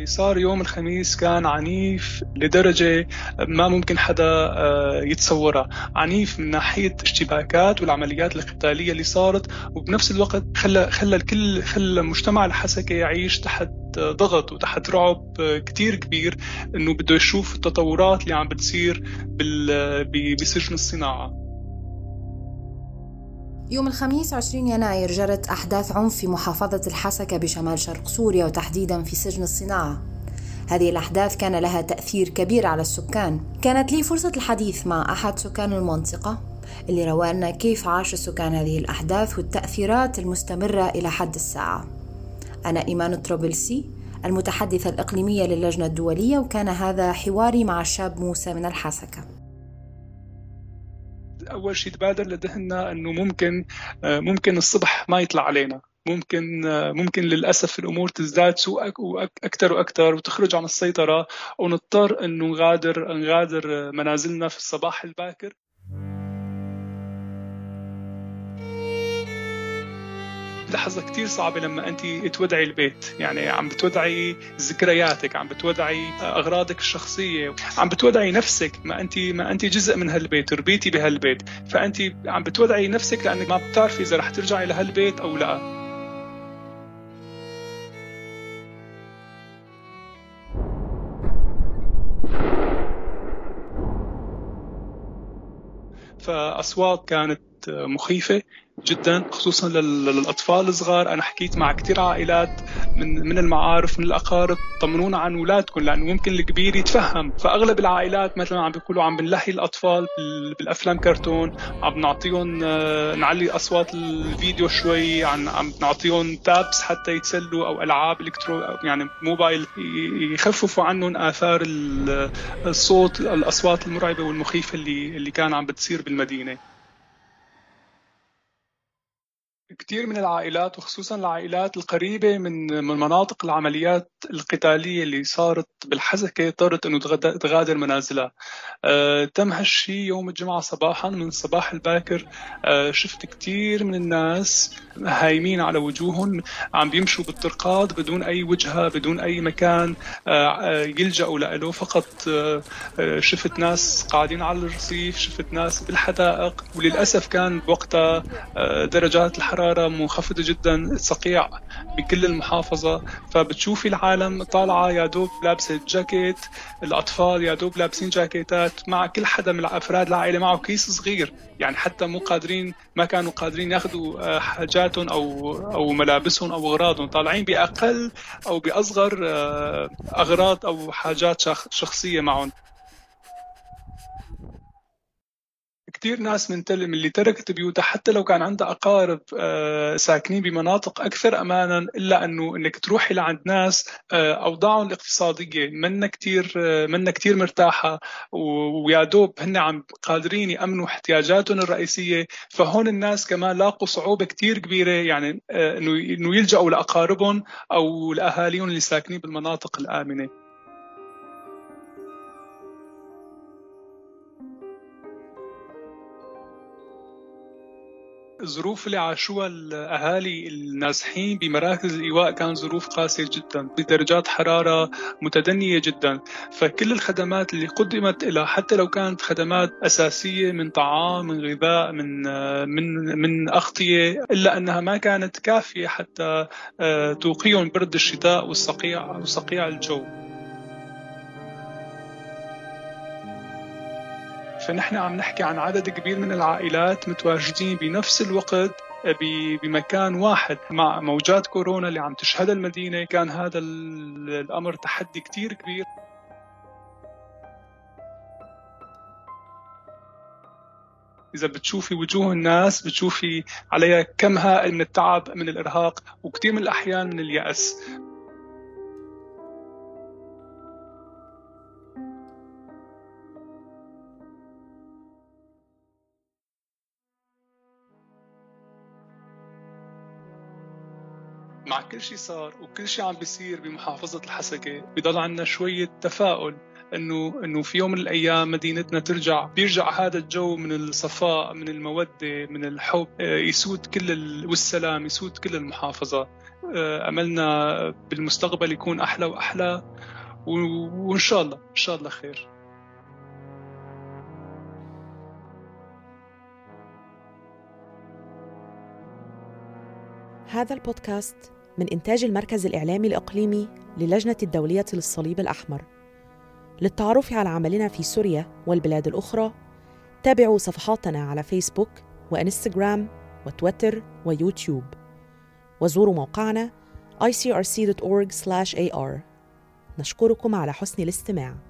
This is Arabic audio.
اللي صار يوم الخميس كان عنيف لدرجة ما ممكن حدا آه، يتصورها. عنيف من ناحية اشتباكات والعمليات القتالية اللي صارت وبنفس الوقت خلى خلى الكل خلى مجتمع الحسكة يعيش تحت ضغط وتحت رعب كتير كبير إنه بده يشوف التطورات اللي عم بتصير بسجن الصناعة. يوم الخميس 20 يناير جرت أحداث عنف في محافظة الحسكة بشمال شرق سوريا وتحديدا في سجن الصناعة. هذه الأحداث كان لها تأثير كبير على السكان. كانت لي فرصة الحديث مع أحد سكان المنطقة اللي روانا كيف عاش السكان هذه الأحداث والتأثيرات المستمرة إلى حد الساعة. أنا إيمان الطرابلسي المتحدثة الإقليمية للجنة الدولية وكان هذا حواري مع الشاب موسى من الحسكة. أول شيء تبادر لذهننا إنه ممكن آه، ممكن الصبح ما يطلع علينا. ممكن آه، ممكن للأسف الأمور تزداد سوء أكثر وأكثر وتخرج عن السيطرة ونضطر إنه نغادر نغادر منازلنا في الصباح الباكر. لحظة كتير صعبة لما أنت تودعي البيت. يعني عم بتودعي ذكرياتك عم بتودعي أغراضك الشخصية عم بتودعي نفسك. ما أنت ما أنت جزء من هالبيت ربيتي بهالبيت. فأنت عم بتودعي نفسك لأنك ما بتعرفي إذا رح ترجعي لهالبيت أو لا. فأصوات كانت مخيفة جدا خصوصا للأطفال الصغار. أنا حكيت مع كثير عائلات من من المعارف من الأقارب طمنونا عن اولادكم لأنه ممكن الكبير يتفهم. فأغلب العائلات مثلا عم بيقولوا عم بنلهي الأطفال بالأفلام كرتون عم نعطيهم آه، نعلي أصوات الفيديو شوي عم نعطيهم تابس حتى يتسلوا أو ألعاب الكترو يعني موبايل يخففوا عنهم آثار الصوت الأصوات المرعبة والمخيفة اللي اللي كان عم بتصير بالمدينة. كثير من العائلات وخصوصا العائلات القريبة من من مناطق العمليات القتالية اللي صارت بالحزكة اضطرت إنه تغادر منازلها. آه تم هالشيء يوم الجمعة صباحا من الصباح الباكر. آه شفت كثير من الناس هايمين على وجوههم عم بيمشوا بالطرقات بدون أي وجهة بدون أي مكان. آه, آه، يلجأوا له فقط آه،, آه شفت ناس قاعدين على الرصيف شفت ناس بالحدائق. وللأسف كان بوقتها درجات الحرارة الحرارة منخفضة جدا صقيع بكل المحافظة. فبتشوفي العالم طالعة يا دوب لابسة جاكيت الأطفال يا دوب لابسين جاكيتات مع كل حدا من أفراد العائلة معه كيس صغير. يعني حتى مو قادرين ما كانوا قادرين ياخذوا آه، حاجاتهم أو أو ملابسهم أو أغراضهم. طالعين بأقل أو بأصغر آه، أغراض أو حاجات شخصية معهم. كثير ناس من من اللي تركت بيوتها حتى لو كان عندها أقارب آه، ساكنين بمناطق أكثر امانا إلا أنه إنك تروحي لعند ناس آه، أوضاعهم الاقتصادية منا كثير آه، منا كثير مرتاحة ويا دوب هن عم قادرين يأمنوا احتياجاتهم الرئيسية. فهون الناس كمان لاقوا صعوبة كثير كبيرة يعني إنه إنه يلجأوا لأقاربهم أو لأهاليهم اللي ساكنين بالمناطق الآمنة. الظروف اللي عاشوها الأهالي النازحين بمراكز الايواء كان ظروف قاسية جدا بدرجات حرارة متدنية جدا. فكل الخدمات اللي قدمت لها حتى لو كانت خدمات أساسية من طعام من غذاء من من من أغطية إلا أنها ما كانت كافية حتى آه، توقيهم برد الشتاء والصقيع وصقيع الجو. فنحن عم نحكي عن عدد كبير من العائلات متواجدين بنفس الوقت بمكان واحد. مع موجات كورونا اللي عم تشهدها المدينة كان هذا الأمر تحدي كتير كبير. إذا بتشوفي وجوه الناس بتشوفي عليها كم هائل من التعب من الإرهاق وكثير من الأحيان من اليأس. مع كل شيء صار وكل شيء عم بيصير بمحافظة الحسكة بضل عنا شوية تفاؤل إنه إنه في يوم من الأيام مدينتنا ترجع بيرجع هذا الجو من الصفاء من المودة من الحب آه، يسود كل والسلام يسود كل المحافظة. آه، أملنا بالمستقبل يكون أحلى وأحلى وإن شاء الله إن شاء الله خير. هذا البودكاست من إنتاج المركز الإعلامي الإقليمي للجنة الدولية للصليب الأحمر. للتعرف على عملنا في سوريا والبلاد الأخرى تابعوا صفحاتنا على فيسبوك وإنستغرام وتويتر ويوتيوب. وزوروا موقعنا icrc.org/ar نشكركم على حسن الاستماع.